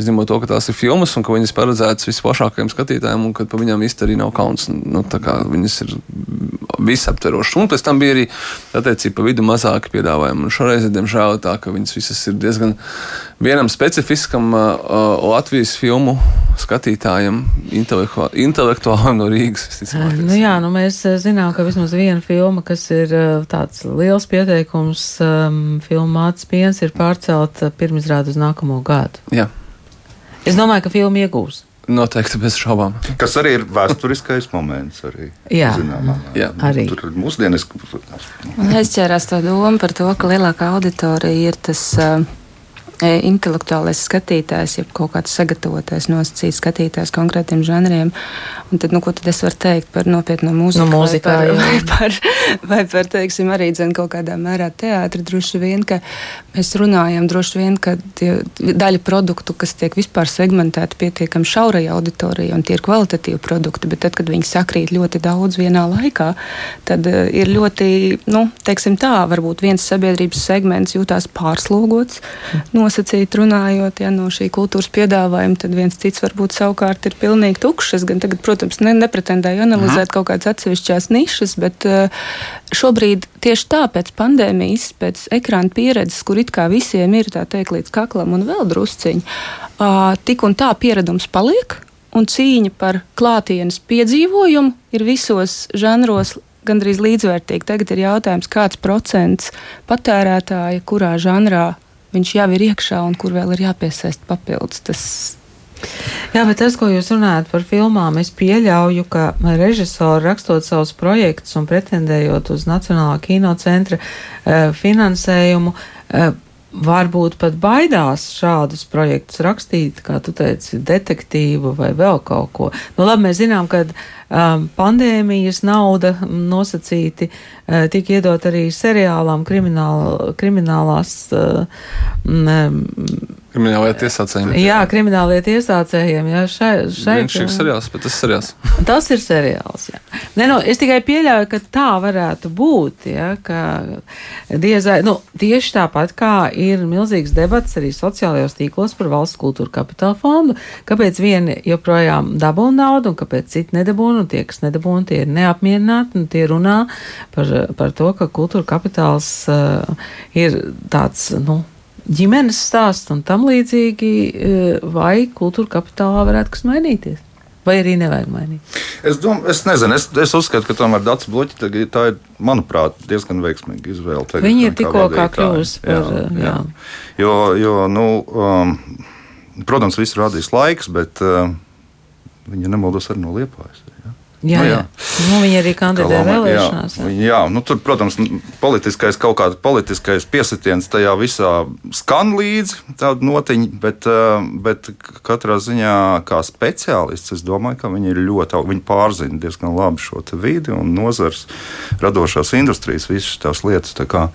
izņemot to, ka tās ir filmas, un ka viņas paredzētas visplašākajiem skatītājiem, un ka pa viņām īsti arī nav kauns. Nu, tā kā viņas ir visaptverošas. Un pēc tam bija arī attiecīgi pa vidu mazāki piedāvājumi. Un šoreiz, diemžēl, tā, ka viņas visas ir diezgan vienam specifiskam uh, uh, Latvijas filmu skatītājam, intelektuā- intelektuālam no Rīgas. Nu, jā, nu mēs eh, zinām, ka vismaz viena filma, kas ir eh, tāds liels pieteikums, um, filma Mācis Piens, ir pārcelta pirmizrāde uz nākamo gadu. Jā. Es domāju, ka filma iegūs. Noteikti bez šaubām. Kas arī ir vēsturiskais moments. Arī, Jā. zināmā. Jā. Arī. Tur ir mūsdieniski. Man aizķērās tā doma par to, ka lielākā auditorija ir tas uh, intelektuālais skatītājs, jeb kaut kāds sagatavotais, nosacīts skatītājs konkrētiem žanriem. Un tad, nu, ko tad es varu teikt par nopietnu mūziku? Nu, mūzikā, vai, par, vai par, vai par, teiksim, arī dzen, kaut kādā mērā teātri. Droši vien, ka mēs runājam, droši vien, ka tie, daļa produktu, kas tiek vispār segmentēti pietiekami šaurai auditorijai, un tie ir kvalitatīvi produkti, bet tad, kad viņi sakrīt ļoti daudz vienā laikā, tad uh, ir ļoti, nu, teiksim tā, varbūt viens sabiedrības segments jūtās pārslogots, nosacīt runājot ja, no šī kultūras piedāvājuma, tad viens cits varbūt savukārt ir pilnīgi tukšs. Es gan tagad, protams, ne, nepretendēju analizēt Mhm. kaut kādas atsevišķās nišas, bet uh, šobrīd tieši tāpēc pandēmijas, pēc ekrāna pieredzes, kur it kā visiem ir tā teikt līdz kaklam un vēl drusciņi, tik un tā pieredums paliek. Un cīņa par klātienes piedzīvojumu ir visos žanros gandrīz līdzvērtīga. Tagad ir jautājums, kāds procents patērētāja, kurā žanrā viņš jau ir iekšā un kur vēl ir jāpiesaist papildus. Tas Jā, bet tas, ko jūs runājat par filmām, es pieļauju, ka režisori rakstot savus projektus un pretendējot uz Nacionālā kinocentra uh, finansējumu, uh, varbūt pat baidās šādus projektus rakstīt, kā tu teici, detektīvu vai vēl kaut ko. Nu, labi, mēs zinām, ka um, pandēmijas nauda nosacīti uh, tika iedot arī seriālām krimināla, kriminālās. Uh, mm, Kriminālajā tiesācējiem. Jā, kriminālie tiesācējiem. Jā, šai, šai, Viņš ir seriāls, bet tas ir seriāls. Tas ir seriāls. Jā. Ne, nu, es tikai pieļauju, ka tā varētu būt. Ja, ka diezai, nu, tieši tāpat kā ir milzīgs debats arī sociālajos tīklos par valsts kultūra kapitāla fondu, kāpēc vieni joprojām dabūna naudu un kāpēc citi nedabūna, un tie, kas nedabūna, tie ir neapmierināti, un tie runā par, par to, ka kultūra kapitāls uh, ir tāds, nu, ģimenes stāsts un tam līdzīgi, uh, vai kultūra kapitālā varētu kas mainīties? Vai arī nevajag mainīt? Es, dom, es nezinu, es, es uzskatu, ka tomēr Dārts Bloķis tā ir, manuprāt, diezgan veiksmīga izvēle. tagad, Viņa ir tikko kā kļuvusi par, jā. Jo, jo nu, um, protams, viss rādīs laiks, bet uh, viņa nemaldos arī no liepājas. Jā, Nu, jā. Nu, viņa arī kandidē vēlēšanās. Jā, jā nu, tur, protams, politiskais kaut kāds politiskais piesitiens tajā visā skan līdzi, tāda notiņa, bet, bet katrā ziņā, kā speciālists, es domāju, ka viņi ir ļoti, viņi pārzina diezgan labi šo vidi un nozars, radošās industrijas, visas tās lietas. Tā kā,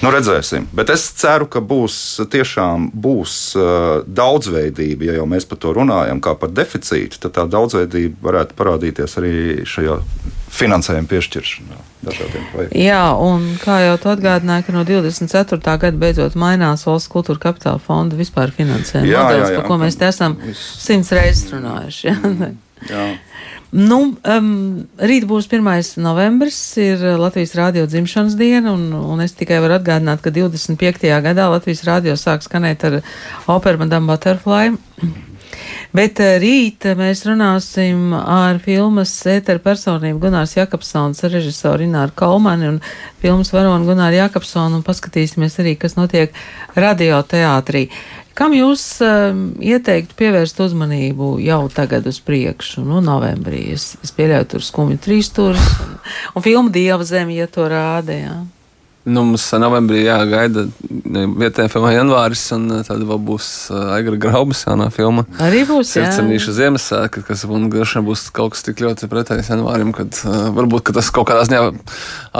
Nu, redzēsim. Bet es ceru, ka būs tiešām būs, uh, daudzveidība. Ja jau mēs par to runājam, kā par deficītu, tad tā daudzveidība varētu parādīties arī šajā finansējuma piešķiršanā. Jā, un kā jau tu atgādināji, ka no 24. gada beidzot mainās valsts kultūra kapitāla fonda vispār finansējuma modelis, par ko mēs te esam simts reizes runājuši. Jā. Jā. Nu, um, rīt būs 1. novembris, ir Latvijas rādio dzimšanas diena, un, un es tikai varu atgādināt, ka 25. gadā Latvijas rādio sāk skanēt ar operu Madame Butterfly. Bet eh, rīt mēs runāsim ar filmas ēteru personību Gunārs Jakobsons, režisoru Ināru Kalmani un filmas varonu Gunāru Jakobsonu un paskatīsimies arī, kas notiek radioteātrī. Kam jūs um, ieteiktu pievērst uzmanību jau tagad uz priekšu, nu, novembrī? Es, es pieļauju tur skumju trīs stūrus un, un filmu Dieva zemi, ja to rāda, jā. Nu, mums novembrī jāgaida vietējā filmā janvāris, un eh, tad vēl būs uh, Aigra Graubas jaunā filma. Arī būs, jā. Sirdsapnīša Ziemassvētka, kas un droši vien būs kaut kas tik ļoti pretējs janvārim, kad uh, varbūt ka tas kaut kādā ziņā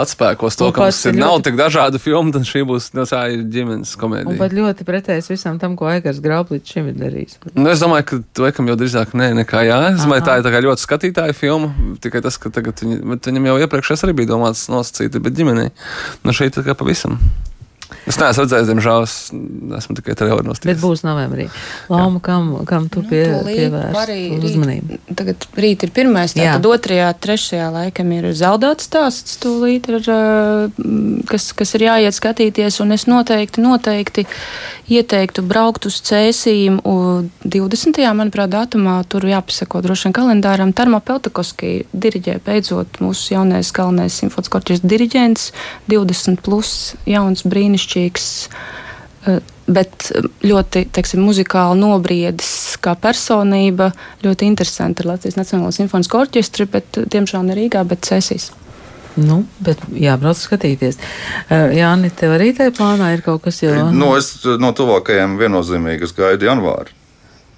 atspēkos to, Un ka mums ir ir nav ļoti- tik dažādu filmu, tad šī būs no tā ir ģimenes Un komēdija. pat ļoti pretējs visam tam, ko Aigars Graub līdz šim ir darījis. Nu, es domāju, ka laikam jau drīzāk nē, nekā jā. Es domāju, tā ir tā kā ļoti skatītāja filma. Tikai tas, ka tagad viņi, viņam jau iepriekš arī bija domāts nosacīti, bet ģimenei. Nu, šeit tā kā pavisam. Es neesmu redzējis, diemžēl, es esmu tikai traileru Bet būs novembrī. Lama, kam, kam tu pie, Nu, pievērst arī rīt- uzmanību? Tagad rīt ir pirmais, Jā. tad otrajā, trešajā laikam ir zaudēts stāsts. Tūlīt ir, kas, kas ir jāiet skatīties, un es noteikti, noteikti ieteiktu braukt uz cēsīm. u, 20. manuprāt, datumā tur jāpasako droši vien kalendāram. Tarmo Peltakoski diriģē beidzot mūsu jaunais galvenais simfoniskais orķestris diriģents, 20 plus jauns brīnišķīgs. Uh, Bet ļoti teiksim, muzikāli nobriedis kā personība. Ļoti interesanti ar Latvijas Nacionālo simfonisko orķestri, bet diemžēl ne Rīgā, bet Cēsīs. Nu, bet jābrauc skatīties. Uh, Jāni, tev arī tajā plānā ir kaut kas jau. Nu, es no tuvākajiem viennozīmīgi gaidu janvāru.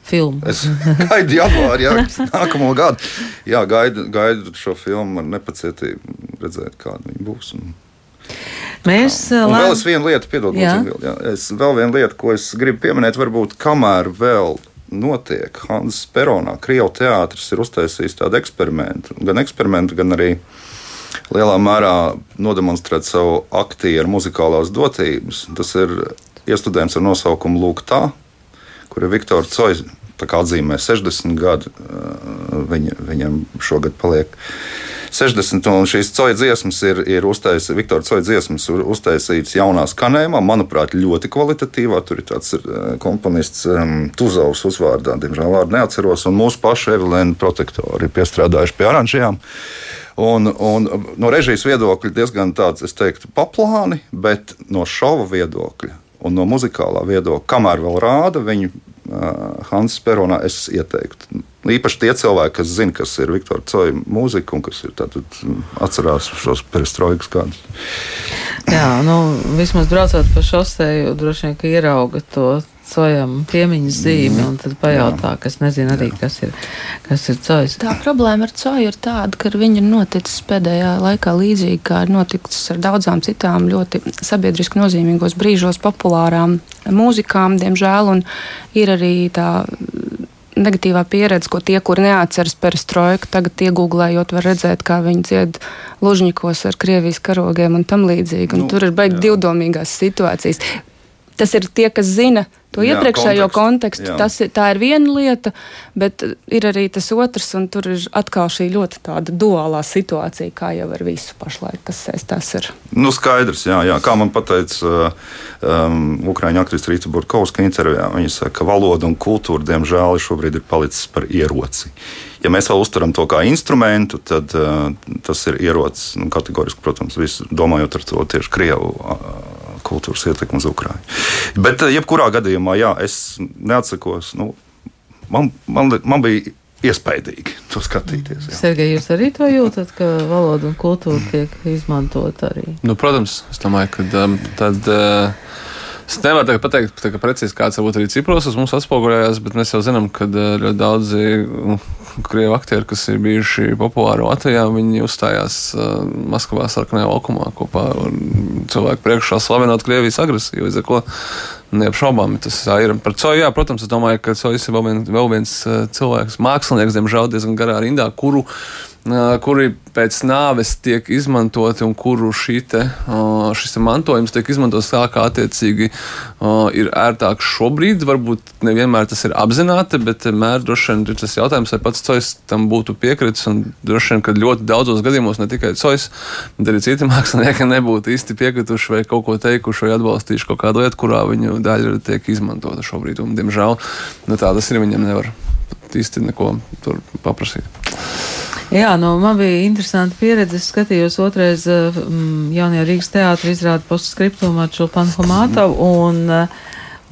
Filmu. Es gaidu janvāru, jā, nākamo gadu. Jā, gaidu, gaidu šo filmu ar nepacietību, redzēt, kāda viņa būs. Un... Mēs lēm- vēl es vienu lietu, piedod, Jā. lūdzu, jā. es vēl vienu lietu, ko es gribu pieminēt, varbūt kamēr vēl notiek Hansa Peronā, Krievijas teātris ir uztaisījis tādu eksperimentu, gan eksperimentu, gan arī lielā mērā nodemonstrēt savu aktieru muzikālās dotības. Tas ir iestudējums ar nosaukumu Lūk tā, kur ir Viktora Coja. Tā kā atzīmē 60 gadu, ā, viņa, viņam šogad paliek 60, un šīs coja dziesmas ir, ir uztaisītas, Viktora coja dziesmas ir uztaisītas jaunā skanējumā, manuprāt, ļoti kvalitatīvā. Tur ir tāds ā, komponists um, Tuzovs uzvārdā, diemžēl vārdu neatceros, un mūsu paša Evelēna protektori ir piestrādājuši pie oranžajām. Un, un no režijas viedokļa diezgan tāds, es teiktu, paplāni, bet no šova viedokļa un no muzikālā viedokļa, kamēr vēl rāda viņu uh, Hansa Peronā, es ieteiktu. Īpaši tie cilvēki, kas zina, kas ir Viktora Coja mūzika un kas ir tātad, atcerās šos perestroikas kādus. Jā, nu, vismaz braucot pa šoseju, droši vien, ka ierauga to cojam piemiņas zīmi un tad pajautā, kas nezina arī, kas ir, kas ir cojas. Tā problēma ar coju ir tāda, ka viņa ir noticis pēdējā laikā līdzīgi kā ir noticis ar daudzām citām ļoti sabiedriski nozīmīgos brīžos populārām mūzikām, diemžēl, un ir arī tā negatīvā pieredze, ko tie, kuri neatceras perestroiku, tagad iegūlējot, var redzēt, kā viņi dzied lužņikos ar Krievijas karogiem un tam līdzīgi. Un nu, tur ir baigi divdomīgās situācijas. Tas ir tie, kas zina to Jā, iepriekšējo kontekstu, jā. Tas ir, tā ir viena lieta, bet ir arī tas otrs, un tur ir atkal šī ļoti tāda duālā situācija, kā jau ar visu pašlaik, kas saistās ar. Nu, skaidrs, jā, jā. kā man teica um, Ukrāņu aktrise Rīta Burkovska intervijā. Viņa saka, ka valoda un kultūra, diemžēl, šobrīd ir palicis par ieroci. Ja mēs vēl uztveram to kā instrumentu, tad uh, tas ir ierocis. Nu, kategoriski, protams, visu, domājot ar to tieši Krievu uh, kultūras ietekmi uz Ukrāņu. Bet, uh, jebkurā gadījumā, jā, es neatsakos. Nu, man, man, man bija iespaidīgi to skatīties. Sergei, jūs arī to jūtat, ka valoda un kultūra tiek izmantot arī? Nu, protams, es domāju, ka um, tad. Uh, Es nevaru pateikt, tā, ka precīzi kāds varbūt arī Cipros uz mums atspoguļojās, bet mēs jau zinām, ka uh, ļoti daudzi uh, krievu aktieri, kas ir bijuši populāri Latvijā, viņi uzstājās uh, Maskavā sarkanajā laukumā kopā ar cilvēku priekšā slavenot Krievijas agresiju. Līdz ar ko neapšaubāmi tas ir. Par Coju, jā, protams, es domāju, ka Cojs ir vēl, vien, vēl viens uh, cilvēks, mākslinieks, diemžēl diezgan garā rindā, kuru kuri pēc nāves tiek izmantoti un kuru te, šis mantojums tiek izmantots tā, kā attiecīgi ir ērtāk šobrīd. Varbūt nevienmēr tas ir apzināti, bet vienmēr droši vien ir tas jautājums, vai pats Cojs tam būtu piekritis. Droši vien, ka ļoti daudzos gadījumos ne tikai Cojs, bet arī citi mākslinieki nebūtu īsti piekrituši vai kaut ko teikuši vai atbalstījuši kaut kādu lietu, kurā viņu daļa tiek izmantota šobrīd. Un, diemžēl nu, tā tas ir. Viņam nevar īsti neko paprasīt. Jā, nu, man bija interesanti pieredze. Es skatījos otrais um, jaunajā Rīgas teātrī izrādu postskriptumu ar Čulpanu Homātavu un uh,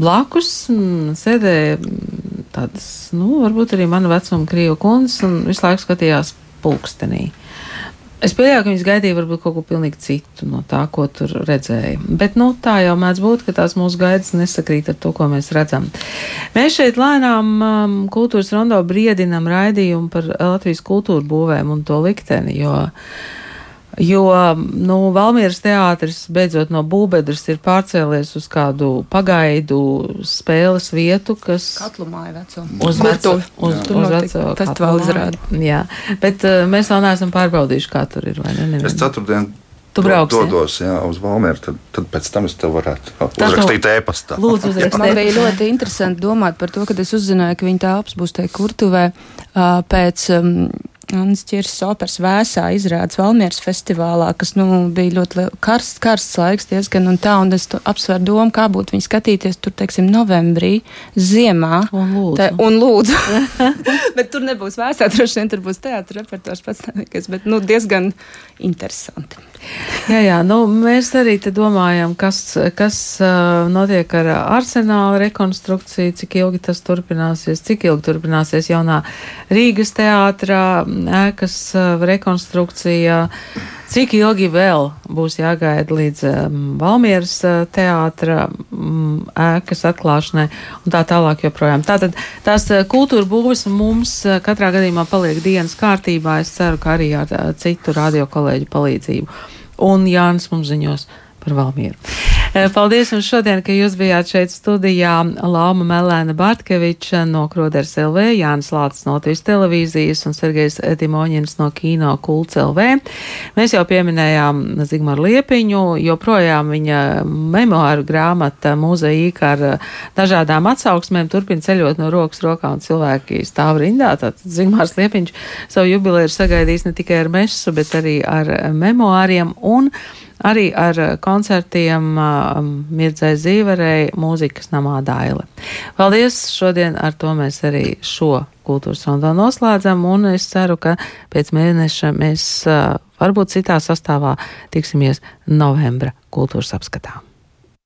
blakus mm, sēdēja mm, tādas, nu, varbūt arī mana vecuma krievu kundzes un visu laiku skatījās pulkstenī. Es pieļauju, ka viņas gaidīja varbūt kaut ko pilnīgi citu no tā, ko tur redzēja. Bet nu, tā jau mēdz būt, ka tās mūsu gaidas nesakrīt ar to, ko mēs redzam. Mēs šeit lēnām um, kultūras rondo briedinam raidījumu par Latvijas kultūra būvēm un to likteni, jo, jo nu, Valmieras teātris beidzot no būbedras ir pārcēlies uz kādu pagaidu spēles vietu, kas Katlu māju veco. Uz veco, uz, Tur uz veco festivāla katlu māju. izrāde. Jā, bet uh, mēs vēl neesam pārbaudījuši, kā tur ir. vai ne? Nevienu. Es ceturtdien Tu brauksi, ja? dodos jā, uz Valmieru, tad, tad pēc tam es tev varētu Tas uzrakstīt no- e-pastā. Lūdzu, uzrakstiet. Man bija ļoti interesanti domāt par to, kad es uzzināju, ka viņa telpas būs te kurtuvē pēc um, Annas Čirsis operas vēsā izrādes Valmieras festivālā, kas nu, bija ļoti karsts, karsts laiks diezgan un tā, un es apsveru domu, kā būtu viņi skatīties tur, teiksim, novembrī, ziemā. Un lūdzu. Te, un lūdzu. bet tur nebūs vēsā, droši vien tur būs teātra repertuārs pats nekas, bet nu, diezgan interesanti. Jā, jā, nu, mēs arī te domājam, kas, kas uh, notiek ar arsenāla rekonstrukciju, cik ilgi tas turpināsies, cik ilgi turpināsies jaunā Rīgas teātrā ēkas rekonstrukcija. Cik ilgi vēl būs jāgaida līdz Valmieras teātra ēkas atklāšanai un tā tālāk joprojām. Tātad tās kultūra būves mums katrā gadījumā paliek dienas kārtībā. Es ceru, ka arī ar citu radio kolēģu palīdzību. Un Jānis mums ziņos par Valmieru. Eh, paldies jums šodien, ka jūs bijāt šeit studijā. Lauma Melēna Bartkeviča no Kroders LV, Jānis Lācis no Latvijas televīzijas un Sergejs Timoņins no Kino Kults LV. Mēs jau pieminējām Zigmaru Liepiņu, joprojām viņa memoāru grāmata muzeīka ar dažādām atsauksmēm turpina ceļot no rokas rokā un cilvēki stāv rindā. Tātad Zigmārs Liepiņš savu jubileju ir sagaidījis ne tikai ar mesu, bet arī ar memoāriem un arī ar koncertiem Mirdzai Zīverei mūzikas namā Daile. Paldies! Šodien ar to mēs arī šo kultūras rondo noslēdzam, un es ceru, ka pēc mēneša mēs varbūt citā sastāvā tiksimies novembra kultūras apskatā.